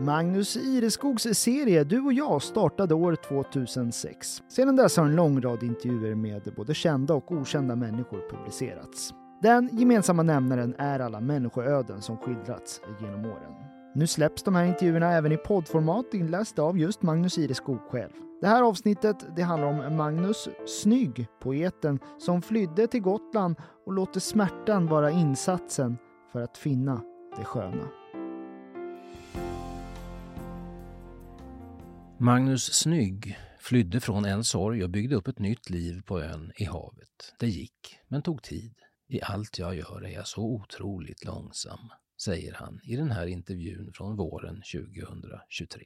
Magnus Ireskogs serie Du och jag startade år 2006. Sedan dess har en lång rad intervjuer med både kända och okända människor publicerats. Den gemensamma nämnaren är alla människoöden som skildrats genom åren. Nu släpps de här intervjuerna även i poddformat inlästa av just Magnus Ireskog själv. Det här avsnittet det handlar om Magnus Snygg, poeten som flydde till Gotland och låter smärtan vara insatsen för att finna det sköna. Magnus Snygg flydde från en sorg och byggde upp ett nytt liv på ön i havet. Det gick, men tog tid. I allt jag gör är jag så otroligt långsam, säger han i den här intervjun från våren 2023.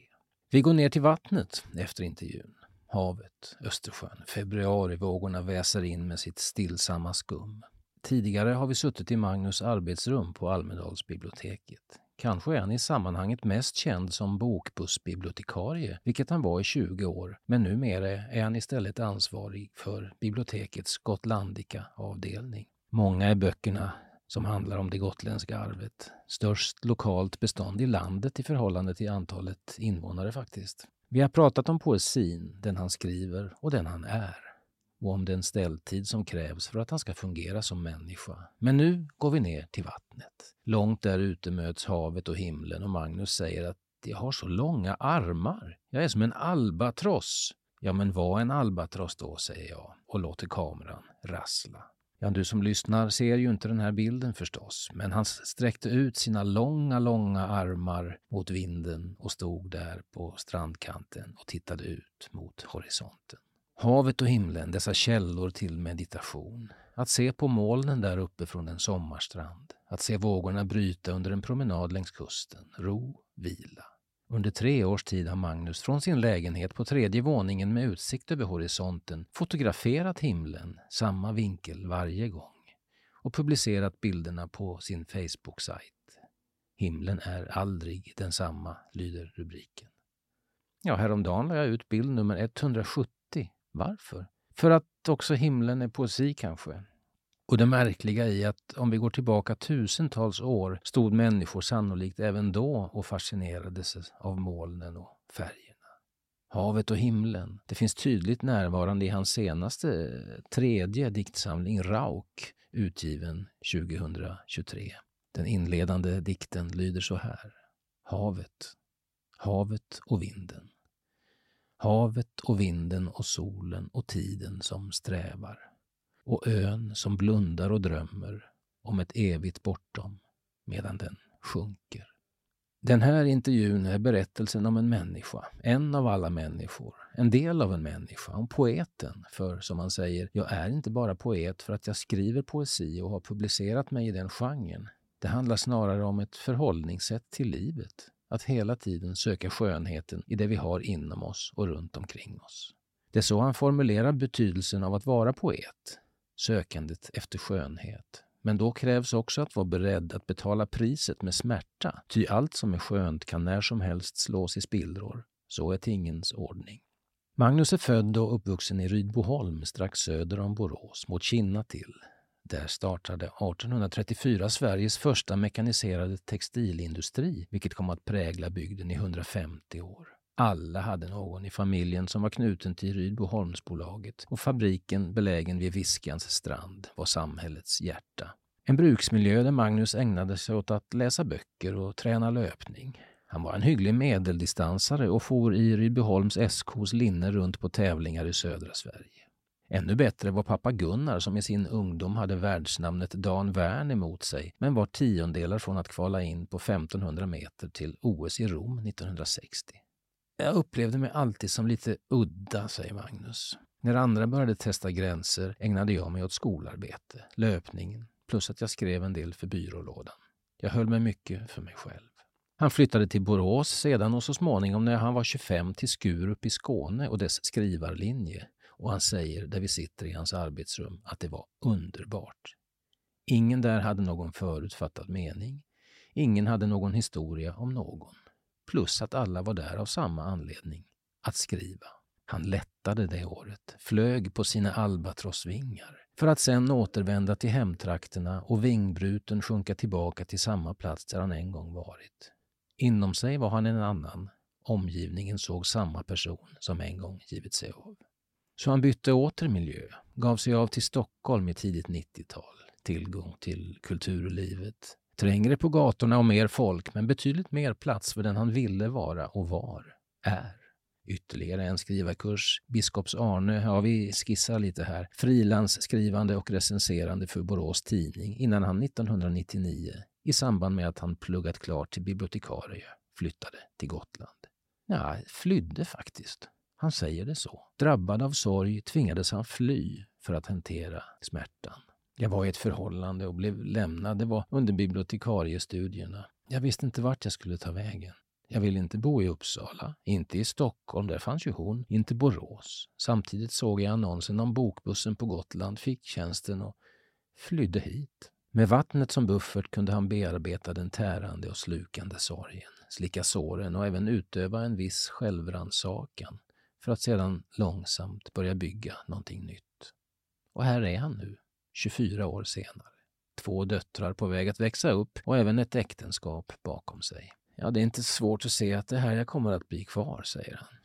Vi går ner till vattnet efter intervjun. Havet, Östersjön, februarivågorna väser in med sitt stillsamma skum. Tidigare har vi suttit i Magnus arbetsrum på Almedalsbiblioteket. Kanske är han i sammanhanget mest känd som bokbussbibliotekarie, vilket han var i 20 år, men numera är han istället ansvarig för bibliotekets Gotlandica-avdelning. Många är böckerna som handlar om det gotländska arvet. Störst lokalt bestånd i landet i förhållande till antalet invånare faktiskt. Vi har pratat om poesin, den han skriver och den han är. Och om den ställtid som krävs för att han ska fungera som människa. Men nu går vi ner till vattnet. Långt där ute möts havet och himlen och Magnus säger att jag har så långa armar. Jag är som en albatross. Ja, men var en albatross då, säger jag och låter kameran rassla. Ja, du som lyssnar ser ju inte den här bilden förstås, men han sträckte ut sina långa, långa armar mot vinden och stod där på strandkanten och tittade ut mot horisonten. Havet och himlen, dessa källor till meditation. Att se på molnen där uppe från en sommarstrand. Att se vågorna bryta under en promenad längs kusten. Ro, vila. Under tre års tid har Magnus från sin lägenhet på tredje våningen med utsikt över horisonten fotograferat himlen, samma vinkel varje gång och publicerat bilderna på sin Facebook-sajt. Himlen är aldrig densamma, lyder rubriken. Ja, häromdagen la jag ut bild nummer 170. Varför? För att också himlen är poesi kanske. Och det märkliga i att om vi går tillbaka tusentals år stod människor sannolikt även då och fascinerades av molnen och färgerna. Havet och himlen, det finns tydligt närvarande i hans senaste tredje diktsamling Rauk, utgiven 2023. Den inledande dikten lyder så här. Havet, havet och vinden. Havet och vinden och solen och tiden som strävar och ön som blundar och drömmer om ett evigt bortom medan den sjunker. Den här intervjun är berättelsen om en människa, en av alla människor, en del av en människa, om poeten. För som han säger, jag är inte bara poet för att jag skriver poesi och har publicerat mig i den genren. Det handlar snarare om ett förhållningssätt till livet, att hela tiden söka skönheten i det vi har inom oss och runt omkring oss. Det är så han formulerar betydelsen av att vara poet, sökandet efter skönhet. Men då krävs också att vara beredd att betala priset med smärta, ty allt som är skönt kan när som helst slås i spillror. Så är tingens ordning. Magnus är född och uppvuxen i Rydboholm strax söder om Borås, mot Kinna till. Där startade 1834 Sveriges första mekaniserade textilindustri, vilket kom att prägla bygden i 150 år. Alla hade någon i familjen som var knuten till Rydboholmsbolaget och fabriken belägen vid Viskans strand var samhällets hjärta. En bruksmiljö där Magnus ägnade sig åt att läsa böcker och träna löpning. Han var en hygglig medeldistansare och for i Rydboholms SKs linne runt på tävlingar i södra Sverige. Ännu bättre var pappa Gunnar som i sin ungdom hade världsnamnet Dan Wern emot sig men var tiondelar från att kvala in på 1500 meter till OS i Rom 1960. Jag upplevde mig alltid som lite udda, säger Magnus. När andra började testa gränser ägnade jag mig åt skolarbete, löpningen, plus att jag skrev en del för byrålådan. Jag höll mig mycket för mig själv. Han flyttade till Borås sedan och så småningom när han var 25 till Skurup i Skåne och dess skrivarlinje. Och han säger, där vi sitter i hans arbetsrum, att det var underbart. Ingen där hade någon förutfattad mening. Ingen hade någon historia om någon. Plus att alla var där av samma anledning, att skriva. Han lättade det året, flög på sina albatrossvingar för att sen återvända till hemtrakterna och vingbruten sjunka tillbaka till samma plats där han en gång varit. Inom sig var han en annan. Omgivningen såg samma person som en gång givit sig av. Så han bytte åter miljö, gav sig av till Stockholm i tidigt 90-tal. Tillgång till kulturlivet. Trängre på gatorna och mer folk, men betydligt mer plats för den han ville vara och var, är. Ytterligare en skrivarkurs. Biskops Arne, ja vi skissar lite här. Frilansskrivande och recenserande för Borås Tidning innan han 1999, i samband med att han pluggat klart till bibliotekarie, flyttade till Gotland. Ja, flydde faktiskt. Han säger det så. Drabbad av sorg tvingades han fly för att hantera smärtan. Jag var i ett förhållande och blev lämnad. Det var under bibliotekariestudierna. Jag visste inte vart jag skulle ta vägen. Jag ville inte bo i Uppsala, inte i Stockholm, där fanns ju hon, inte Borås. Samtidigt såg jag annonsen om bokbussen på Gotland, fick tjänsten och flydde hit. Med vattnet som buffert kunde han bearbeta den tärande och slukande sorgen, slicka såren och även utöva en viss självrannsakan för att sedan långsamt börja bygga någonting nytt. Och här är han nu, 24 år senare. Två döttrar på väg att växa upp och även ett äktenskap bakom sig. Ja, det är inte svårt att se att det här jag kommer att bli kvar, säger han.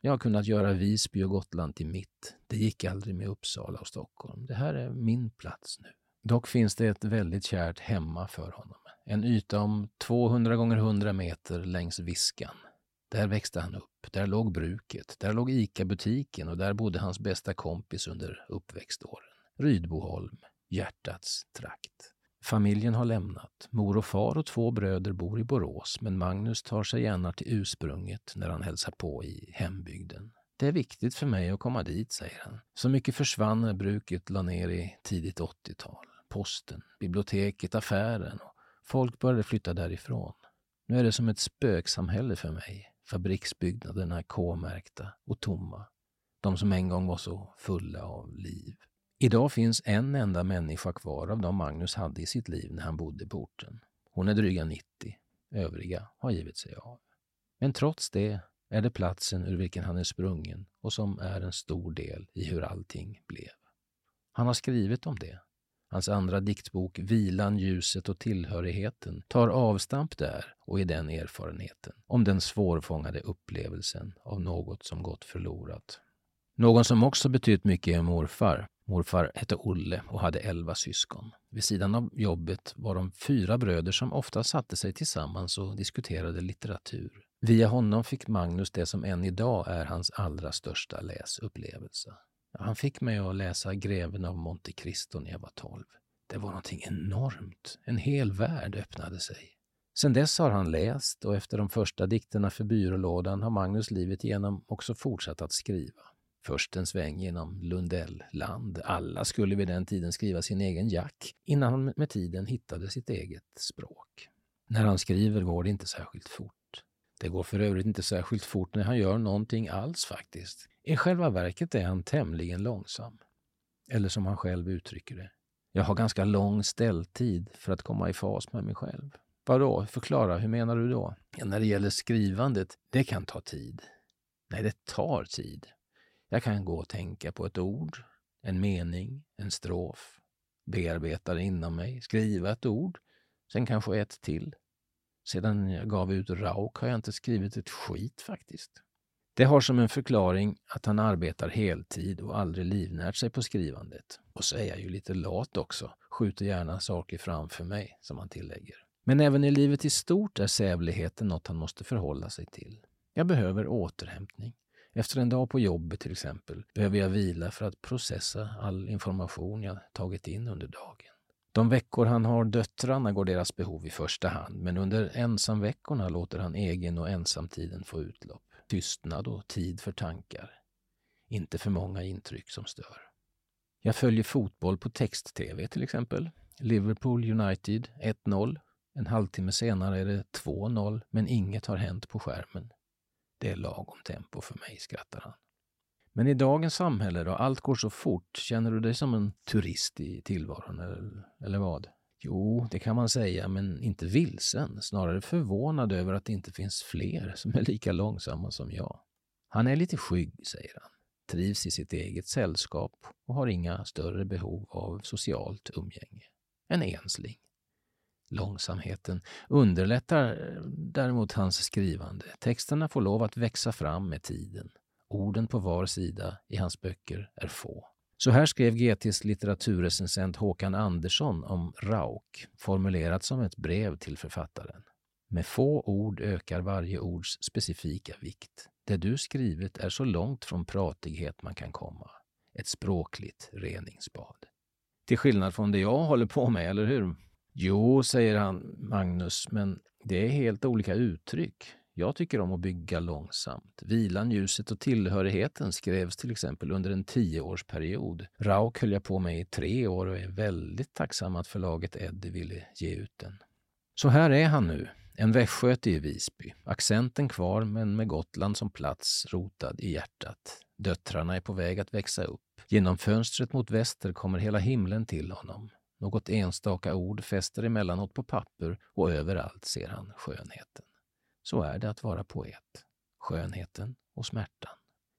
Jag har kunnat göra Visby och Gotland till mitt. Det gick aldrig med Uppsala och Stockholm. Det här är min plats nu. Dock finns det ett väldigt kärt hemma för honom. En yta om 200 gånger 100 meter längs Viskan. Där växte han upp. Där låg bruket. Där låg ICA-butiken och där bodde hans bästa kompis under uppväxtåren. Rydboholm, hjärtats trakt. Familjen har lämnat. Mor och far och två bröder bor i Borås men Magnus tar sig gärna till ursprunget när han hälsar på i hembygden. Det är viktigt för mig att komma dit, säger han. Så mycket försvann när bruket la ner i tidigt 80-tal. Posten, biblioteket, affären och folk började flytta därifrån. Nu är det som ett spöksamhälle för mig. Fabriksbyggnaderna är K-märkta och tomma. De som en gång var så fulla av liv. Idag finns en enda människa kvar av de Magnus hade i sitt liv när han bodde på orten. Hon är dryga 90. Övriga har givit sig av. Men trots det är det platsen ur vilken han är sprungen och som är en stor del i hur allting blev. Han har skrivit om det. Hans andra diktbok Vilan, ljuset och tillhörigheten tar avstamp där och i den erfarenheten, om den svårfångade upplevelsen av något som gått förlorat. Någon som också betytt mycket är morfar. Morfar hette Olle och hade elva syskon. Vid sidan av jobbet var de fyra bröder som ofta satte sig tillsammans och diskuterade litteratur. Via honom fick Magnus det som än idag är hans allra största läsupplevelse. Han fick mig att läsa Greven av Monte Cristo när jag var tolv. Det var någonting enormt. En hel värld öppnade sig. Sen dess har han läst och efter de första dikterna för byrålådan har Magnus livet igenom också fortsatt att skriva. Först en sväng genom Lundellland. Alla skulle vid den tiden skriva sin egen jack innan han med tiden hittade sitt eget språk. När han skriver går det inte särskilt fort. Det går för övrigt inte särskilt fort när han gör någonting alls faktiskt. I själva verket är han tämligen långsam. Eller som han själv uttrycker det. Jag har ganska lång ställtid för att komma i fas med mig själv. Vadå? Förklara, hur menar du då? Ja, när det gäller skrivandet, det kan ta tid. Nej, det tar tid. Jag kan gå och tänka på ett ord, en mening, en strof, bearbeta det inom mig, skriva ett ord, sen kanske ett till. Sedan jag gav ut Rauk har jag inte skrivit ett skit faktiskt. Det har som en förklaring att han arbetar heltid och aldrig livnärt sig på skrivandet. Och så är jag ju lite lat också, skjuter gärna saker framför mig, som han tillägger. Men även i livet i stort är sävligheten något han måste förhålla sig till. Jag behöver återhämtning. Efter en dag på jobbet till exempel behöver jag vila för att processa all information jag tagit in under dagen. De veckor han har döttrarna går deras behov i första hand, men under ensamveckorna låter han egen och ensamtiden få utlopp. Tystnad och tid för tankar. Inte för många intryck som stör. Jag följer fotboll på text-tv till exempel. Liverpool United 1-0. En halvtimme senare är det 2-0, men inget har hänt på skärmen. Det är lagom tempo för mig, skrattar han. Men i dagens samhälle då allt går så fort, känner du dig som en turist i tillvaron eller, eller vad? Jo, det kan man säga, men inte vilsen. Snarare förvånad över att det inte finns fler som är lika långsamma som jag. Han är lite skygg, säger han. Trivs i sitt eget sällskap och har inga större behov av socialt umgänge. En ensling. Långsamheten underlättar eh, däremot hans skrivande. Texterna får lov att växa fram med tiden. Orden på var sida i hans böcker är få. Så här skrev GTs litteraturrecensent Håkan Andersson om Rauk, formulerat som ett brev till författaren. Med få ord ökar varje ords specifika vikt. Det du skrivit är så långt från pratighet man kan komma. Ett språkligt reningsbad. Till skillnad från det jag håller på med, eller hur? Jo, säger han, Magnus, men det är helt olika uttryck. Jag tycker om att bygga långsamt. Vilan, ljuset och tillhörigheten skrevs till exempel under en tioårsperiod. Rauk höll jag på med i tre år och är väldigt tacksam att förlaget Eddie ville ge ut den. Så här är han nu, en västgöte i Visby. Accenten kvar, men med Gotland som plats rotad i hjärtat. Döttrarna är på väg att växa upp. Genom fönstret mot väster kommer hela himlen till honom. Något enstaka ord fäster emellanåt på papper och överallt ser han skönheten. Så är det att vara poet. Skönheten och smärtan.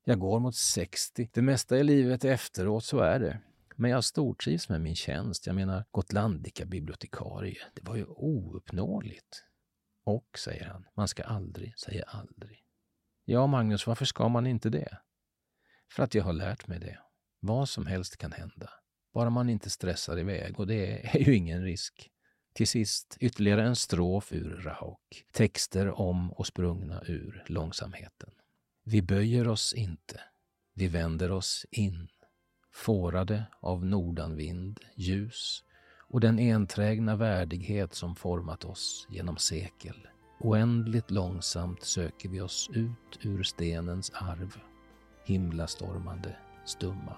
Jag går mot 60. Det mesta i livet är efteråt, så är det. Men jag stortrivs med min tjänst. Jag menar, Gotlandica bibliotekarie. Det var ju ouppnåeligt. Och, säger han, man ska aldrig säga aldrig. Ja, Magnus, varför ska man inte det? För att jag har lärt mig det. Vad som helst kan hända. Bara man inte stressar iväg och det är ju ingen risk. Till sist ytterligare en strof ur Rauk. Texter om och sprungna ur långsamheten. Vi böjer oss inte. Vi vänder oss in. Fårade av nordanvind, ljus och den enträgna värdighet som format oss genom sekel. Oändligt långsamt söker vi oss ut ur stenens arv, himlastormande, stumma.